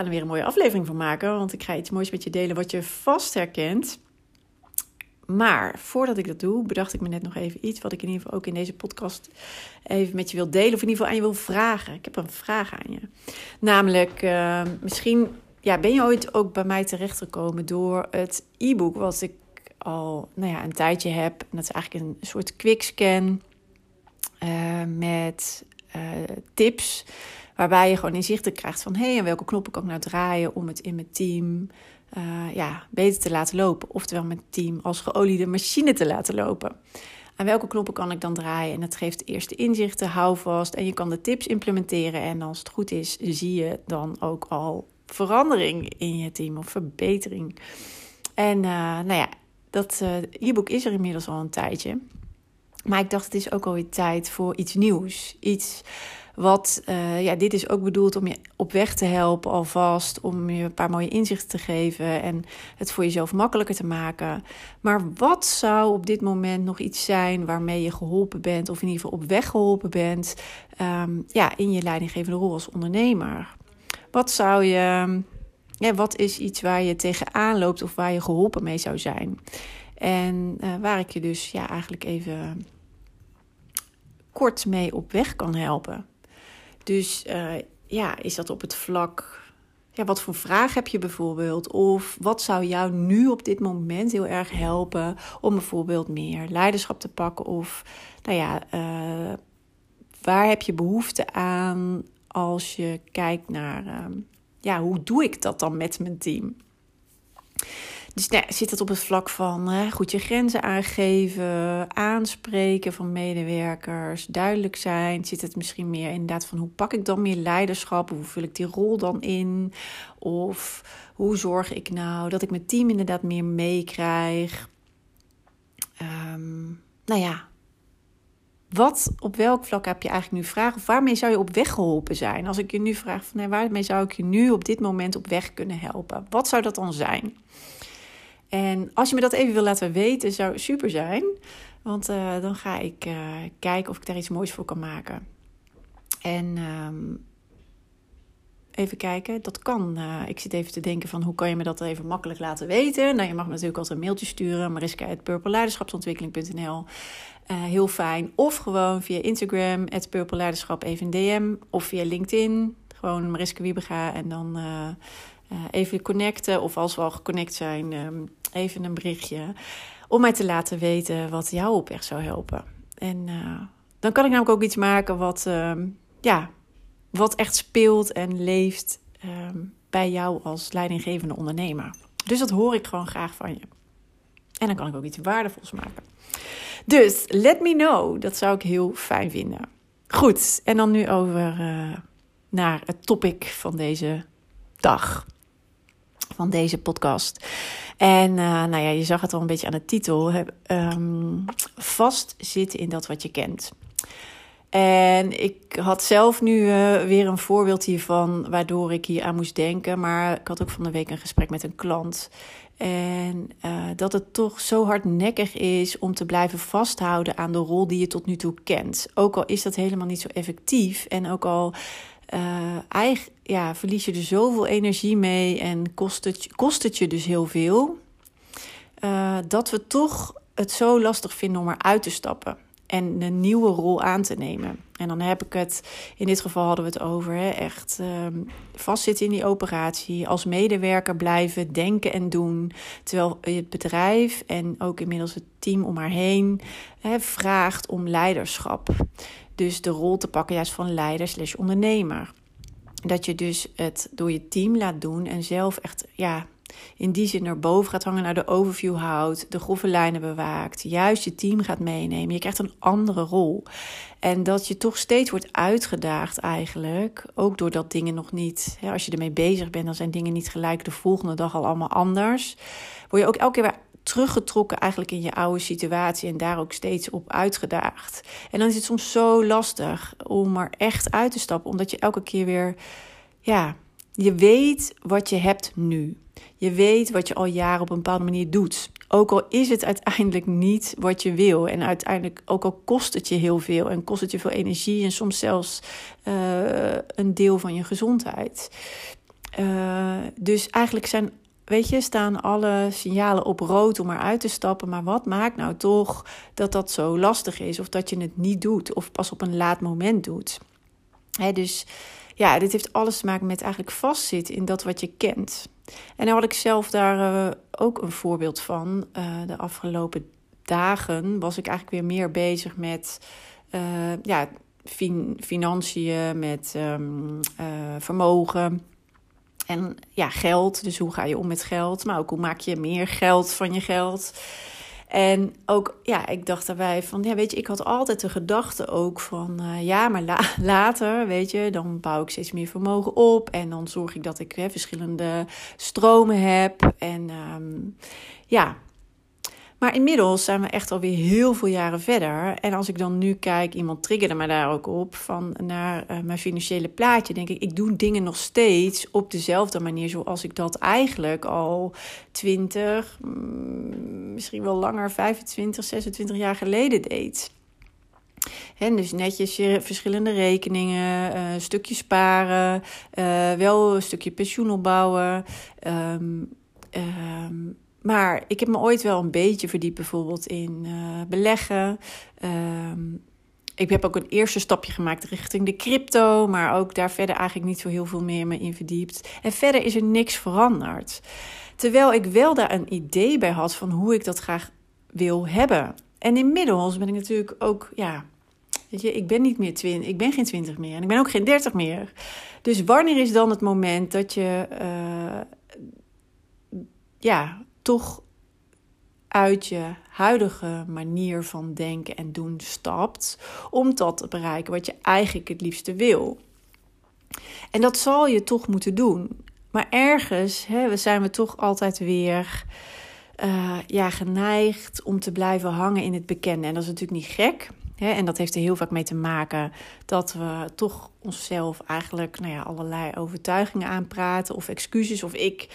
ga er weer een mooie aflevering van maken, want ik ga iets moois met je delen wat je vast herkent. Maar voordat ik dat doe, bedacht ik me net nog even iets wat ik in ieder geval ook in deze podcast even met je wil delen. Of in ieder geval aan je wil vragen. Ik heb een vraag aan je. Namelijk, uh, misschien ja, ben je ooit ook bij mij terechtgekomen door het e-book wat ik al nou ja, een tijdje heb. En dat is eigenlijk een soort quickscan uh, met uh, tips. Waarbij je gewoon inzichten krijgt van... hé, hey, en welke knoppen kan ik nou draaien om het in mijn team uh, ja, beter te laten lopen. Oftewel mijn team als geoliede machine te laten lopen. Aan welke knoppen kan ik dan draaien? En dat geeft eerste inzichten, hou vast. En je kan de tips implementeren. En als het goed is, zie je dan ook al verandering in je team of verbetering. En nou ja, dat e-book is er inmiddels al een tijdje. Maar ik dacht, het is ook alweer tijd voor iets nieuws. Iets wat, uh, ja, dit is ook bedoeld om je op weg te helpen alvast. Om je een paar mooie inzichten te geven en het voor jezelf makkelijker te maken. Maar wat zou op dit moment nog iets zijn waarmee je geholpen bent, of in ieder geval op weg geholpen bent, um, ja, in je leidinggevende rol als ondernemer? Wat zou je, ja, wat is iets waar je tegenaan loopt of waar je geholpen mee zou zijn? En uh, waar ik je dus ja, eigenlijk even kort mee op weg kan helpen. Dus uh, ja, is dat op het vlak. Ja, wat voor vraag heb je bijvoorbeeld? Of wat zou jou nu op dit moment heel erg helpen om bijvoorbeeld meer leiderschap te pakken? Of nou ja, uh, waar heb je behoefte aan als je kijkt naar, uh, ja, hoe doe ik dat dan met mijn team? Dus nou, zit het op het vlak van hè, goed je grenzen aangeven, aanspreken van medewerkers, duidelijk zijn. Zit het misschien meer inderdaad van hoe pak ik dan meer leiderschap? Hoe vul ik die rol dan in? Of hoe zorg ik nou dat ik mijn team inderdaad meer meekrijg? Um, nou ja, wat, op welk vlak heb je eigenlijk nu vragen? Of waarmee zou je op weg geholpen zijn? Als ik je nu vraag van waarmee zou ik je nu op dit moment op weg kunnen helpen? Wat zou dat dan zijn? En als je me dat even wil laten weten, zou super zijn. Want uh, dan ga ik uh, kijken of ik daar iets moois voor kan maken. En um, even kijken, dat kan. Uh, ik zit even te denken van hoe kan je me dat even makkelijk laten weten. Nou, je mag me natuurlijk altijd een mailtje sturen. mariska.purpleleiderschapsontwikkeling.nl Heel fijn. Of gewoon via Instagram, het Purple Leiderschap, even een DM. Of via LinkedIn, gewoon Mariska Wiebega. En dan even connecten. Of als we al geconnect zijn... Um, even een berichtje. Om mij te laten weten wat jou op weg zou helpen. En uh, dan kan ik namelijk ook iets maken wat, uh, ja, wat echt speelt en leeft uh, bij jou als leidinggevende ondernemer. Dus dat hoor ik gewoon graag van je. En dan kan ik ook iets waardevols maken. Dus let me know. Dat zou ik heel fijn vinden. Goed, en dan nu over uh, naar het topic van deze dag. Van deze podcast. En uh, nou ja, je zag het al een beetje aan de titel. Um, vastzitten in dat wat je kent. En ik had zelf nu uh, weer een voorbeeld hiervan, waardoor ik hier aan moest denken. Maar ik had ook van de week een gesprek met een klant. En uh, dat het toch zo hardnekkig is om te blijven vasthouden aan de rol die je tot nu toe kent. Ook al is dat helemaal niet zo effectief. En ook al uh, eigen, ja, verlies je er zoveel energie mee en kost het, kost het je dus heel veel. Uh, dat we toch het zo lastig vinden om eruit te stappen. en een nieuwe rol aan te nemen. En dan heb ik het, in dit geval hadden we het over, hè, echt um, vastzitten in die operatie, als medewerker blijven denken en doen, terwijl het bedrijf en ook inmiddels het team om haar heen hè, vraagt om leiderschap. Dus de rol te pakken juist van leider slash ondernemer. Dat je dus het door je team laat doen en zelf echt, ja, in die zin naar boven gaat hangen, naar de overview houdt, de grove lijnen bewaakt, juist je team gaat meenemen. Je krijgt een andere rol. En dat je toch steeds wordt uitgedaagd eigenlijk, ook doordat dingen nog niet, als je ermee bezig bent, dan zijn dingen niet gelijk de volgende dag al allemaal anders. Word je ook elke keer weer teruggetrokken eigenlijk in je oude situatie en daar ook steeds op uitgedaagd. En dan is het soms zo lastig om er echt uit te stappen, omdat je elke keer weer, ja, je weet wat je hebt nu. Je weet wat je al jaren op een bepaalde manier doet. Ook al is het uiteindelijk niet wat je wil. En uiteindelijk, ook al kost het je heel veel. En kost het je veel energie. En soms zelfs uh, een deel van je gezondheid. Uh, dus eigenlijk zijn, weet je, staan alle signalen op rood om eruit te stappen. Maar wat maakt nou toch dat dat zo lastig is? Of dat je het niet doet. Of pas op een laat moment doet. Dus ja, dit heeft alles te maken met eigenlijk vastzitten in dat wat je kent. En nou had ik zelf daar uh, ook een voorbeeld van. Uh, de afgelopen dagen was ik eigenlijk weer meer bezig met uh, ja, fin financiën, met um, vermogen. En ja, geld. Dus hoe ga je om met geld? Maar ook hoe maak je meer geld van je geld? En ook, ja, ik dacht daarbij van, ja, weet je, ik had altijd de gedachte ook van, uh, ja, maar la later, weet je, dan bouw ik steeds meer vermogen op en dan zorg ik dat ik verschillende stromen heb. En um, ja, maar inmiddels zijn we echt alweer heel veel jaren verder. En als ik dan nu kijk, iemand triggerde me daar ook op, van naar uh, mijn financiële plaatje, denk ik, ik doe dingen nog steeds op dezelfde manier zoals ik dat eigenlijk al 20, mm, misschien wel langer, 25, 26 jaar geleden deed. En dus netjes verschillende rekeningen, uh, een stukje sparen, uh, wel een stukje pensioen opbouwen. Um, maar ik heb me ooit wel een beetje verdiept, bijvoorbeeld in uh, beleggen. Uh, ik heb ook een eerste stapje gemaakt richting de crypto, maar ook daar verder eigenlijk niet zo heel veel meer me in verdiept. En verder is er niks veranderd. Terwijl ik wel daar een idee bij had van hoe ik dat graag wil hebben. En inmiddels ben ik natuurlijk ook, ja, weet je, ik ben niet meer twintig, ik ben geen twintig meer en ik ben ook geen dertig meer. Dus wanneer is dan het moment dat je, uh, ja, toch uit je huidige manier van denken en doen stapt om dat te bereiken wat je eigenlijk het liefste wil. En dat zal je toch moeten doen. Maar ergens hè, zijn we toch altijd weer uh, ja, geneigd om te blijven hangen in het bekende. En dat is natuurlijk niet gek en dat heeft er heel vaak mee te maken dat we toch onszelf eigenlijk nou ja, allerlei overtuigingen aanpraten of excuses. Of ik,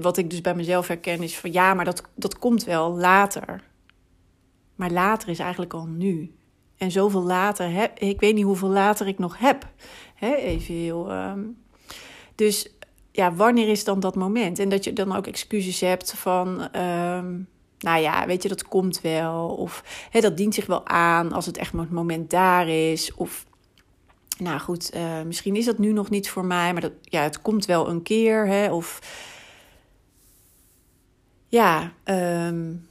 wat ik dus bij mezelf herken is van ja, maar dat, dat komt wel later. Maar later is eigenlijk al nu. En zoveel later, heb, ik weet niet hoeveel later ik nog heb. even heel. Ehm, dus ja, wanneer is dan dat moment? En dat je dan ook excuses hebt van. Ehm, nou ja, weet je, dat komt wel. Of hè, dat dient zich wel aan als het echt het moment daar is. Of nou goed, uh, misschien is dat nu nog niet voor mij, maar dat, ja, het komt wel een keer. Hè, of ja, um,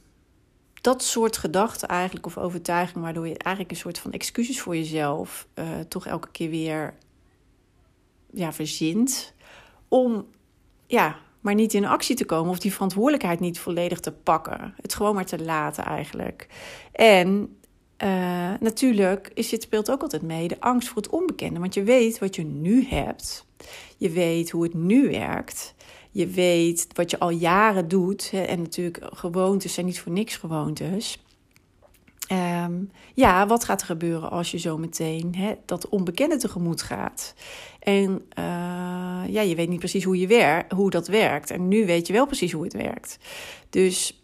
dat soort gedachten eigenlijk, of overtuigingen, waardoor je eigenlijk een soort van excuses voor jezelf uh, toch elke keer weer ja, verzint. Om ja, maar niet in actie te komen of die verantwoordelijkheid niet volledig te pakken. Het gewoon maar te laten eigenlijk. En uh, natuurlijk is dit speelt ook altijd mee de angst voor het onbekende. Want je weet wat je nu hebt. Je weet hoe het nu werkt. Je weet wat je al jaren doet. En natuurlijk, gewoontes zijn niet voor niks gewoontes. Um, ja, wat gaat er gebeuren als je zo meteen dat onbekende tegemoet gaat? En uh, ja, je weet niet precies hoe, je wer hoe dat werkt. En nu weet je wel precies hoe het werkt. Dus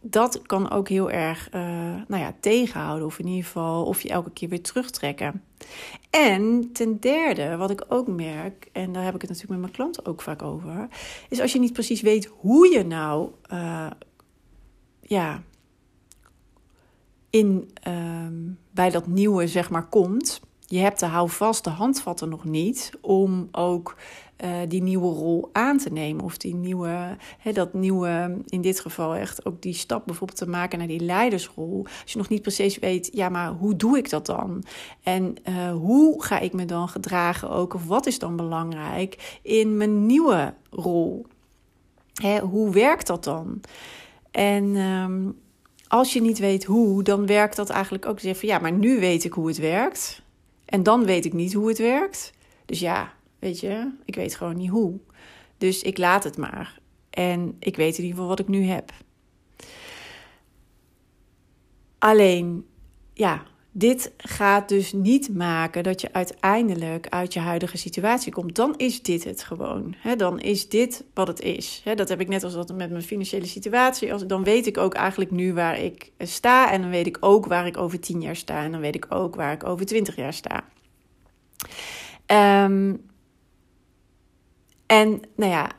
dat kan ook heel erg uh, nou ja, tegenhouden. Of in ieder geval of je elke keer weer terugtrekken. En ten derde, wat ik ook merk, en daar heb ik het natuurlijk met mijn klanten ook vaak over, is als je niet precies weet hoe je nou uh, ja, in, ehm, bij dat nieuwe zeg maar komt. Je hebt de houvaste handvatten nog niet om ook uh, die nieuwe rol aan te nemen. Of die nieuwe, dat nieuwe, in dit geval echt ook die stap bijvoorbeeld te maken naar die leidersrol. Als je nog niet precies weet, ja, maar hoe doe ik dat dan? En uh, hoe ga ik me dan gedragen ook? Of wat is dan belangrijk in mijn nieuwe rol? Hè, hoe werkt dat dan? En um, als je niet weet hoe, dan werkt dat eigenlijk ook. Zeggen van ja, maar nu weet ik hoe het werkt. En dan weet ik niet hoe het werkt. Dus ja, weet je, ik weet gewoon niet hoe. Dus ik laat het maar. En ik weet in ieder geval wat ik nu heb. Alleen, ja, dit gaat dus niet maken dat je uiteindelijk uit je huidige situatie komt. Dan is dit het gewoon. dan is dit wat het is. dat heb ik net als dat met mijn financiële situatie. Dan weet ik ook eigenlijk nu waar ik sta. En dan weet ik ook waar ik over tien jaar sta. En dan weet ik ook waar ik over twintig jaar sta. Um, en nou ja,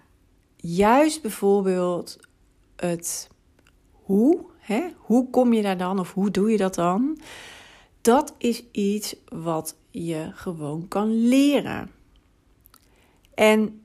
juist bijvoorbeeld het hoe, hoe kom je daar dan of hoe doe je dat dan? Dat is iets wat je gewoon kan leren. En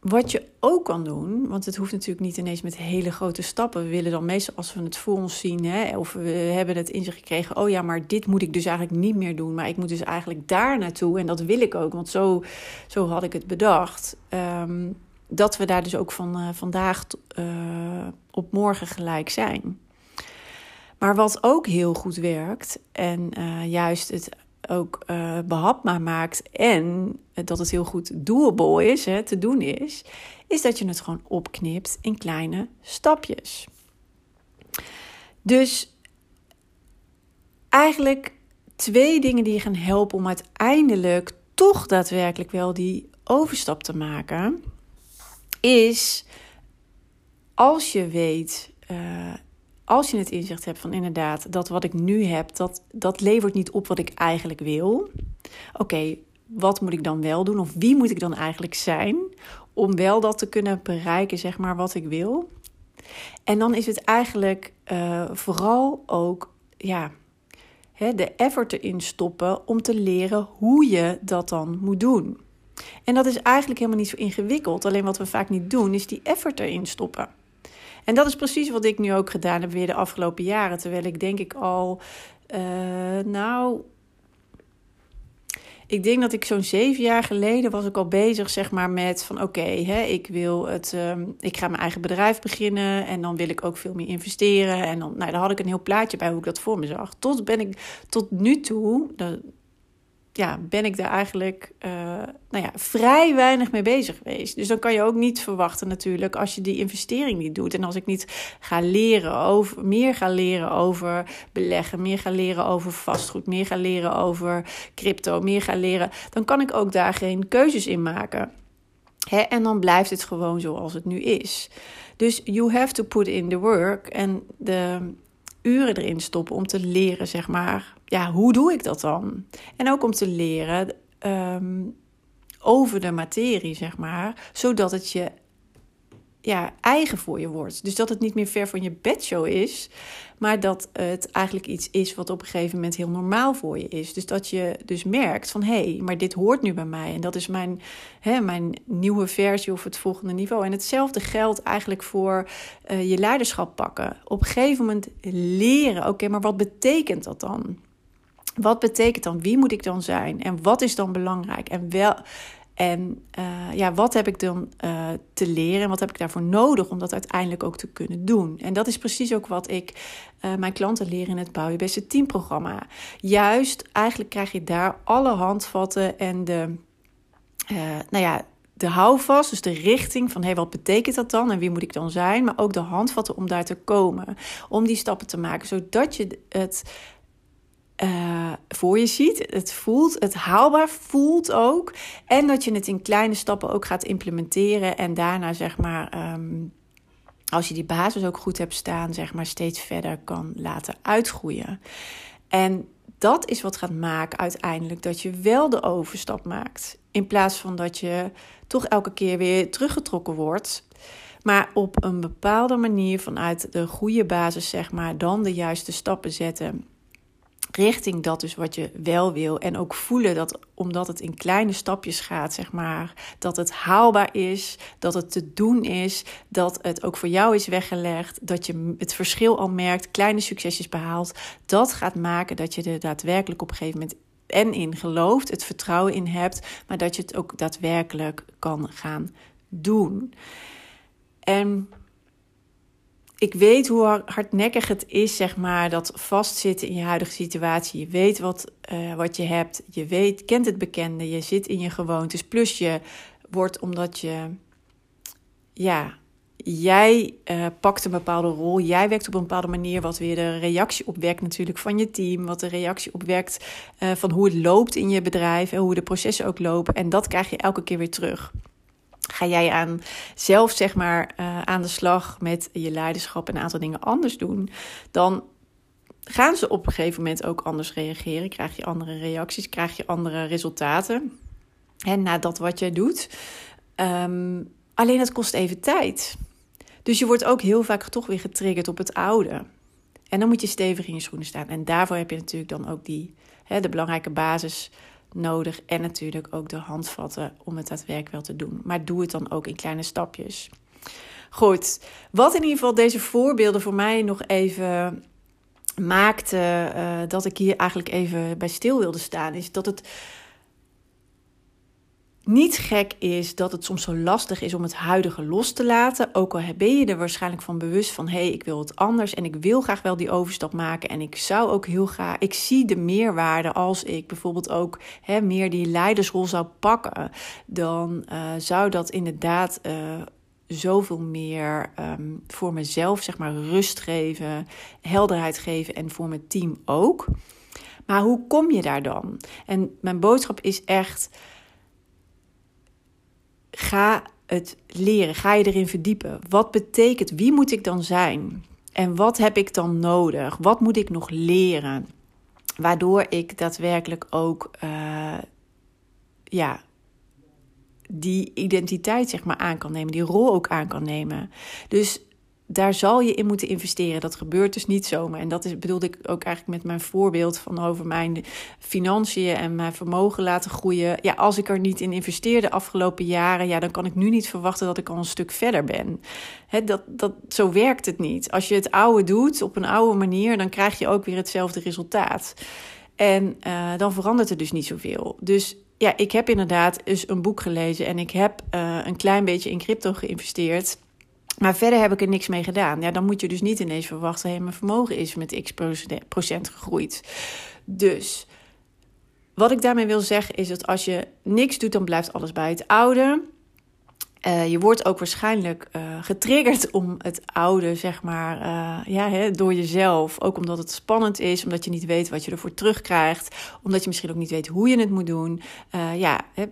wat je ook kan doen, want het hoeft natuurlijk niet ineens met hele grote stappen. We willen dan meestal als we het voor ons zien, hè, of we hebben het in zich gekregen, oh ja, maar dit moet ik dus eigenlijk niet meer doen. Maar ik moet dus eigenlijk daar naartoe. En dat wil ik ook, want zo, zo had ik het bedacht. Um, dat we daar dus ook van uh, vandaag uh, op morgen gelijk zijn. Maar wat ook heel goed werkt, en uh, juist het ook uh, behapbaar maakt en dat het heel goed doable is, hè, te doen is, is dat je het gewoon opknipt in kleine stapjes. Dus eigenlijk twee dingen die je gaan helpen om uiteindelijk toch daadwerkelijk wel die overstap te maken, is als je weet. Uh, als je het inzicht hebt van inderdaad, dat wat ik nu heb, dat, dat levert niet op wat ik eigenlijk wil. Oké, wat moet ik dan wel doen? Of wie moet ik dan eigenlijk zijn om wel dat te kunnen bereiken, zeg maar, wat ik wil? En dan is het eigenlijk uh, vooral ook, ja, hè, de effort erin stoppen om te leren hoe je dat dan moet doen. En dat is eigenlijk helemaal niet zo ingewikkeld. Alleen wat we vaak niet doen, is die effort erin stoppen. En dat is precies wat ik nu ook gedaan heb weer de afgelopen jaren. Terwijl ik denk ik al, uh, nou, ik denk dat ik zo'n zeven jaar geleden was ik al bezig, zeg maar, met van oké, okay, ik wil het, um, ik ga mijn eigen bedrijf beginnen en dan wil ik ook veel meer investeren. En dan, nou, daar had ik een heel plaatje bij hoe ik dat voor me zag. Tot ben ik tot nu toe, ja, ben ik daar eigenlijk uh, nou ja, vrij weinig mee bezig geweest. Dus dan kan je ook niet verwachten natuurlijk als je die investering niet doet. En als ik niet ga leren over, meer ga leren over beleggen, meer ga leren over vastgoed, meer ga leren over crypto, meer ga leren, dan kan ik ook daar geen keuzes in maken. Hè? En dan blijft het gewoon zoals het nu is. Dus you have to put in the work. En de, uren erin stoppen om te leren, zeg maar, ja, hoe doe ik dat dan? En ook om te leren ehm, over de materie, zeg maar, zodat het je ja, eigen voor je wordt. Dus dat het niet meer ver van je bedshow is, maar dat het eigenlijk iets is wat op een gegeven moment heel normaal voor je is. Dus dat je dus merkt van hé, hey, maar dit hoort nu bij mij en dat is mijn, hè, mijn nieuwe versie of het volgende niveau. En hetzelfde geldt eigenlijk voor uh, je leiderschap pakken. Op een gegeven moment leren, oké, maar wat betekent dat dan? Wat betekent dan? Wie moet ik dan zijn? En wat is dan belangrijk? En wel en uh, ja, wat heb ik dan uh, te leren en wat heb ik daarvoor nodig om dat uiteindelijk ook te kunnen doen? En dat is precies ook wat ik uh, mijn klanten leer in het Bouw je Beste Teamprogramma. Juist, eigenlijk krijg je daar alle handvatten en de, nou ja, de houvast, dus de richting van hey, wat betekent dat dan en wie moet ik dan zijn, maar ook de handvatten om daar te komen, om die stappen te maken, zodat je het uh, voor je ziet. Het voelt, het haalbaar voelt ook. En dat je het in kleine stappen ook gaat implementeren. En daarna, zeg maar, um, als je die basis ook goed hebt staan, zeg maar, steeds verder kan laten uitgroeien. En dat is wat gaat maken uiteindelijk dat je wel de overstap maakt. In plaats van dat je toch elke keer weer teruggetrokken wordt. Maar op een bepaalde manier, vanuit de goede basis, zeg maar, dan de juiste stappen zetten richting dat dus wat je wel wil. En ook voelen dat omdat het in kleine stapjes gaat, zeg maar, dat het haalbaar is, dat het te doen is, dat het ook voor jou is weggelegd, dat je het verschil al merkt, kleine succesjes behaalt. Dat gaat maken dat je er daadwerkelijk op een gegeven moment en in gelooft, het vertrouwen in hebt, maar dat je het ook daadwerkelijk kan gaan doen. En ik weet hoe hardnekkig het is, zeg maar, dat vastzitten in je huidige situatie. Je weet wat, uh, wat je hebt, je weet, kent het bekende, je zit in je gewoontes. Plus je wordt omdat je, ja, jij uh, pakt een bepaalde rol, jij werkt op een bepaalde manier, wat weer de reactie opwekt natuurlijk van je team, wat de reactie opwekt uh, van hoe het loopt in je bedrijf en hoe de processen ook lopen. En dat krijg je elke keer weer terug. Ga jij aan zelf zeg maar uh, aan de slag met je leiderschap en een aantal dingen anders doen, dan gaan ze op een gegeven moment ook anders reageren. Krijg je andere reacties, krijg je andere resultaten. En na dat wat jij doet. Um, alleen het kost even tijd. Dus je wordt ook heel vaak toch weer getriggerd op het oude. En dan moet je stevig in je schoenen staan. En daarvoor heb je natuurlijk dan ook die, hè, de belangrijke basis nodig. En natuurlijk ook de handvatten om het daadwerkelijk wel te doen. Maar doe het dan ook in kleine stapjes. Goed, wat in ieder geval deze voorbeelden voor mij nog even maakte uh, dat ik hier eigenlijk even bij stil wilde staan, is dat het niet gek is dat het soms zo lastig is om het huidige los te laten. Ook al ben je er waarschijnlijk van bewust van: hé, hey, ik wil het anders en ik wil graag wel die overstap maken. En ik zou ook heel graag, ik zie de meerwaarde als ik bijvoorbeeld ook hè, meer die leidersrol zou pakken. Dan uh, zou dat inderdaad. Uh, zoveel meer um, voor mezelf, zeg maar, rust geven, helderheid geven en voor mijn team ook. Maar hoe kom je daar dan? En mijn boodschap is echt Ga het leren. Ga je erin verdiepen. Wat betekent, wie moet ik dan zijn? En wat heb ik dan nodig? Wat moet ik nog leren? Waardoor ik daadwerkelijk ook, uh, ja, die identiteit zeg maar aan kan nemen, die rol ook aan kan nemen. Dus daar zal je in moeten investeren. Dat gebeurt dus niet zomaar. En dat is, bedoelde ik ook eigenlijk met mijn voorbeeld van over mijn financiën en mijn vermogen laten groeien. Ja, als ik er niet in investeerde de afgelopen jaren, ja, dan kan ik nu niet verwachten dat ik al een stuk verder ben. He, dat, dat, zo werkt het niet. Als je het oude doet op een oude manier, dan krijg je ook weer hetzelfde resultaat. En uh, dan verandert er dus niet zoveel. Dus ja, ik heb inderdaad eens een boek gelezen en ik heb uh, een klein beetje in crypto geïnvesteerd. Maar verder heb ik er niks mee gedaan. Ja, dan moet je dus niet ineens verwachten: hé, mijn vermogen is met x procent gegroeid. Dus wat ik daarmee wil zeggen is dat als je niks doet, dan blijft alles bij het oude. Uh, je wordt ook waarschijnlijk uh, getriggerd om het oude, zeg maar, uh, ja, hè, door jezelf. Ook omdat het spannend is, omdat je niet weet wat je ervoor terugkrijgt. Omdat je misschien ook niet weet hoe je het moet doen. ja, hè,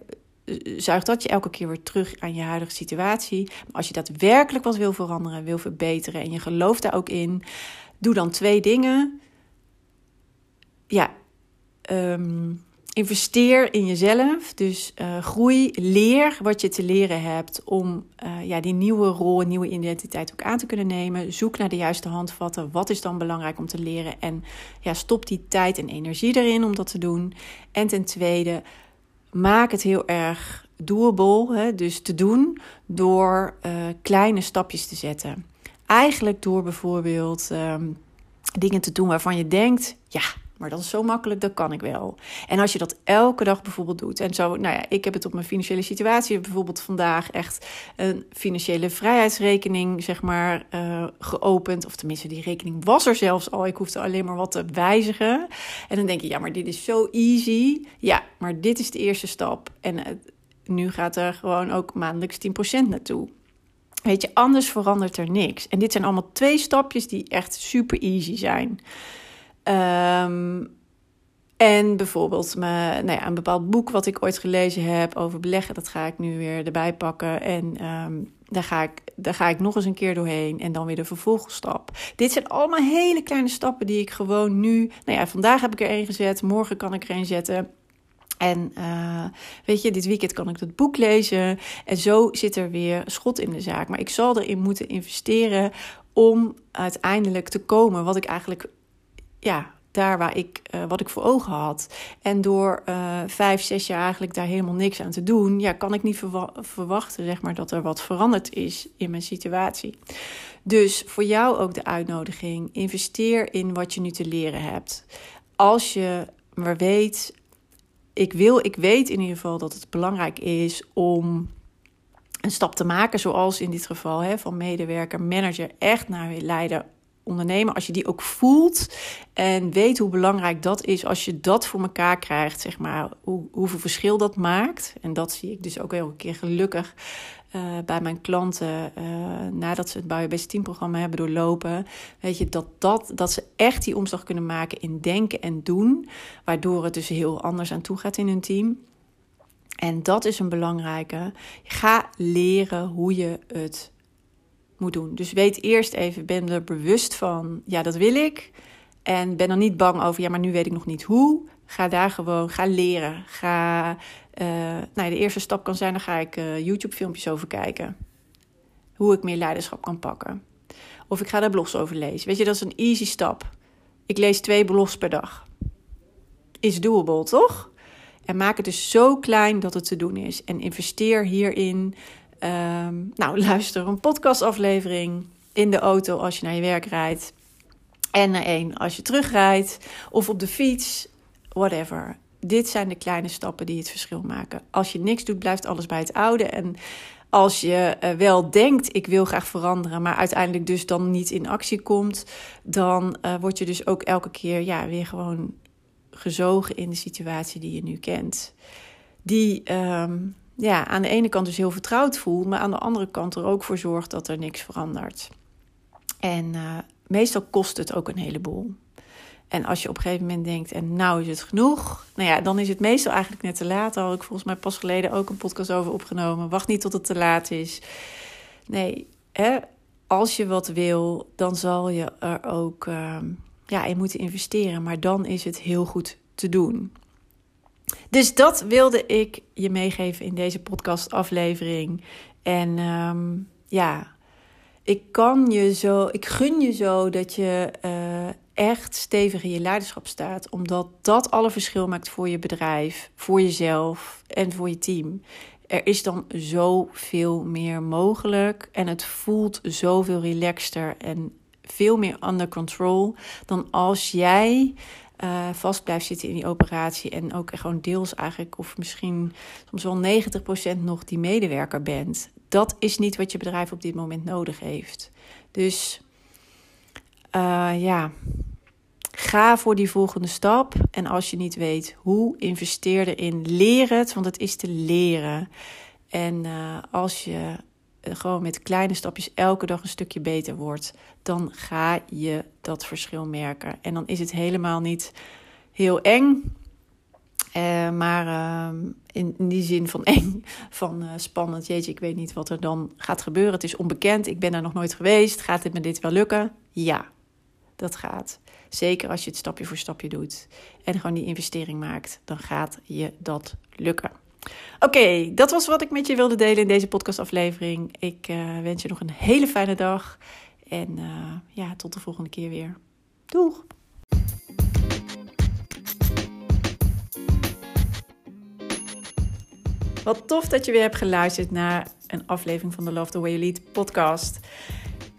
zuigt dat je elke keer weer terug aan je huidige situatie. Maar als je daadwerkelijk wat wil veranderen, wil verbeteren en je gelooft daar ook in, doe dan twee dingen. Ja, um, investeer in jezelf. Dus uh, groei, leer wat je te leren hebt om uh, ja, die nieuwe rol, nieuwe identiteit ook aan te kunnen nemen. Zoek naar de juiste handvatten. Wat is dan belangrijk om te leren? En ja, stop die tijd en energie erin om dat te doen. En ten tweede, maak het heel erg doable, hè, dus te doen door uh, kleine stapjes te zetten. Eigenlijk door bijvoorbeeld um, dingen te doen waarvan je denkt, ja, maar dat is zo makkelijk, dat kan ik wel. En als je dat elke dag bijvoorbeeld doet. En zo, nou ja, ik heb het op mijn financiële situatie. Bijvoorbeeld vandaag echt een financiële vrijheidsrekening, zeg maar, uh, geopend. Of tenminste, die rekening was er zelfs al. Ik hoefde alleen maar wat te wijzigen. En dan denk je, ja, maar dit is zo easy. Ja, maar dit is de eerste stap. En nu gaat er gewoon ook maandelijks 10% naartoe. Weet je, anders verandert er niks. En dit zijn allemaal twee stapjes die echt super easy zijn. Um, en bijvoorbeeld mijn, nou ja, een bepaald boek wat ik ooit gelezen heb over beleggen, dat ga ik nu weer erbij pakken. En um, daar, ga ik, daar ga ik nog eens een keer doorheen en dan weer de vervolgstap. Dit zijn allemaal hele kleine stappen die ik gewoon nu. Nou ja, vandaag heb ik er één gezet, morgen kan ik er één zetten. En uh, weet je, dit weekend kan ik dat boek lezen. En zo zit er weer schot in de zaak. Maar ik zal erin moeten investeren om uiteindelijk te komen wat ik eigenlijk, ja, daar waar ik, uh, wat ik voor ogen had. En door uh, vijf, zes jaar eigenlijk daar helemaal niks aan te doen, ja, kan ik niet verwa verwachten, zeg maar, dat er wat veranderd is in mijn situatie. Dus voor jou ook de uitnodiging: investeer in wat je nu te leren hebt. Als je maar weet, ik wil, ik weet in ieder geval dat het belangrijk is om een stap te maken, zoals in dit geval hè, van medewerker, manager, echt naar leider, ondernemer. Als je die ook voelt en weet hoe belangrijk dat is, als je dat voor elkaar krijgt, zeg maar, hoe, hoeveel verschil dat maakt. En dat zie ik dus ook een keer gelukkig uh, bij mijn klanten, uh, nadat ze het Biobased Team programma hebben doorlopen, weet je, dat, dat, dat ze echt die omslag kunnen maken in denken en doen, waardoor het dus heel anders aan toe gaat in hun team. En dat is een belangrijke. Ga leren hoe je het moet doen. Dus weet eerst even, ben er bewust van, ja, dat wil ik. En ben er niet bang over, ja, maar nu weet ik nog niet hoe. Ga daar gewoon, ga leren. Ga, uh, nou, de eerste stap kan zijn, dan ga ik uh, YouTube-filmpjes over kijken. Hoe ik meer leiderschap kan pakken. Of ik ga daar blogs over lezen. Weet je, dat is een easy stap. Ik lees twee blogs per dag. Is doable, toch? En maak het dus zo klein dat het te doen is. En investeer hierin. Um, nou, luister een podcastaflevering in de auto als je naar je werk rijdt. En naar één als je terugrijdt. Of op de fiets whatever. Dit zijn de kleine stappen die het verschil maken. Als je niks doet, blijft alles bij het oude. En als je uh, wel denkt, ik wil graag veranderen, maar uiteindelijk dus dan niet in actie komt, dan uh, word je dus ook elke keer ja, weer gewoon gezogen in de situatie die je nu kent. Die um, ja, aan de ene kant dus heel vertrouwd voelt, maar aan de andere kant er ook voor zorgt dat er niks verandert. En uh, meestal kost het ook een heleboel. En als je op een gegeven moment denkt, en nou is het genoeg, nou ja, dan is het meestal eigenlijk net te laat. Daar had ik volgens mij pas geleden ook een podcast over opgenomen. Wacht niet tot het te laat is. Nee, hè, als je wat wil, dan zal je er ook uh, ja, in moeten investeren. Maar dan is het heel goed te doen. Dus dat wilde ik je meegeven in deze podcastaflevering. En um, ja, ik kan je zo, ik gun je zo dat je uh, echt stevig in je leiderschap staat. Omdat dat alle verschil maakt voor je bedrijf, voor jezelf en voor je team. Er is dan zoveel meer mogelijk en het voelt zoveel relaxter en veel meer under control dan als jij uh, vast blijft zitten in die operatie en ook gewoon deels eigenlijk, of misschien soms wel 90% nog die medewerker bent. Dat is niet wat je bedrijf op dit moment nodig heeft. Dus uh, ja, ga voor die volgende stap. En als je niet weet hoe, investeer erin. Leer het, want het is te leren. En uh, als je gewoon met kleine stapjes elke dag een stukje beter wordt, dan ga je dat verschil merken. En dan is het helemaal niet heel eng. Uh, maar uh, in, die zin van eng, van uh, spannend. Jeetje, ik weet niet wat er dan gaat gebeuren. Het is onbekend. Ik ben daar nog nooit geweest. Gaat dit me dit wel lukken? Ja, dat gaat. Zeker als je het stapje voor stapje doet en gewoon die investering maakt, dan gaat je dat lukken. Oké, dat was wat ik met je wilde delen in deze podcastaflevering. Ik uh, wens je nog een hele fijne dag en uh, ja, tot de volgende keer weer. Doeg! Wat tof dat je weer hebt geluisterd naar een aflevering van de Love the Way You Lead podcast.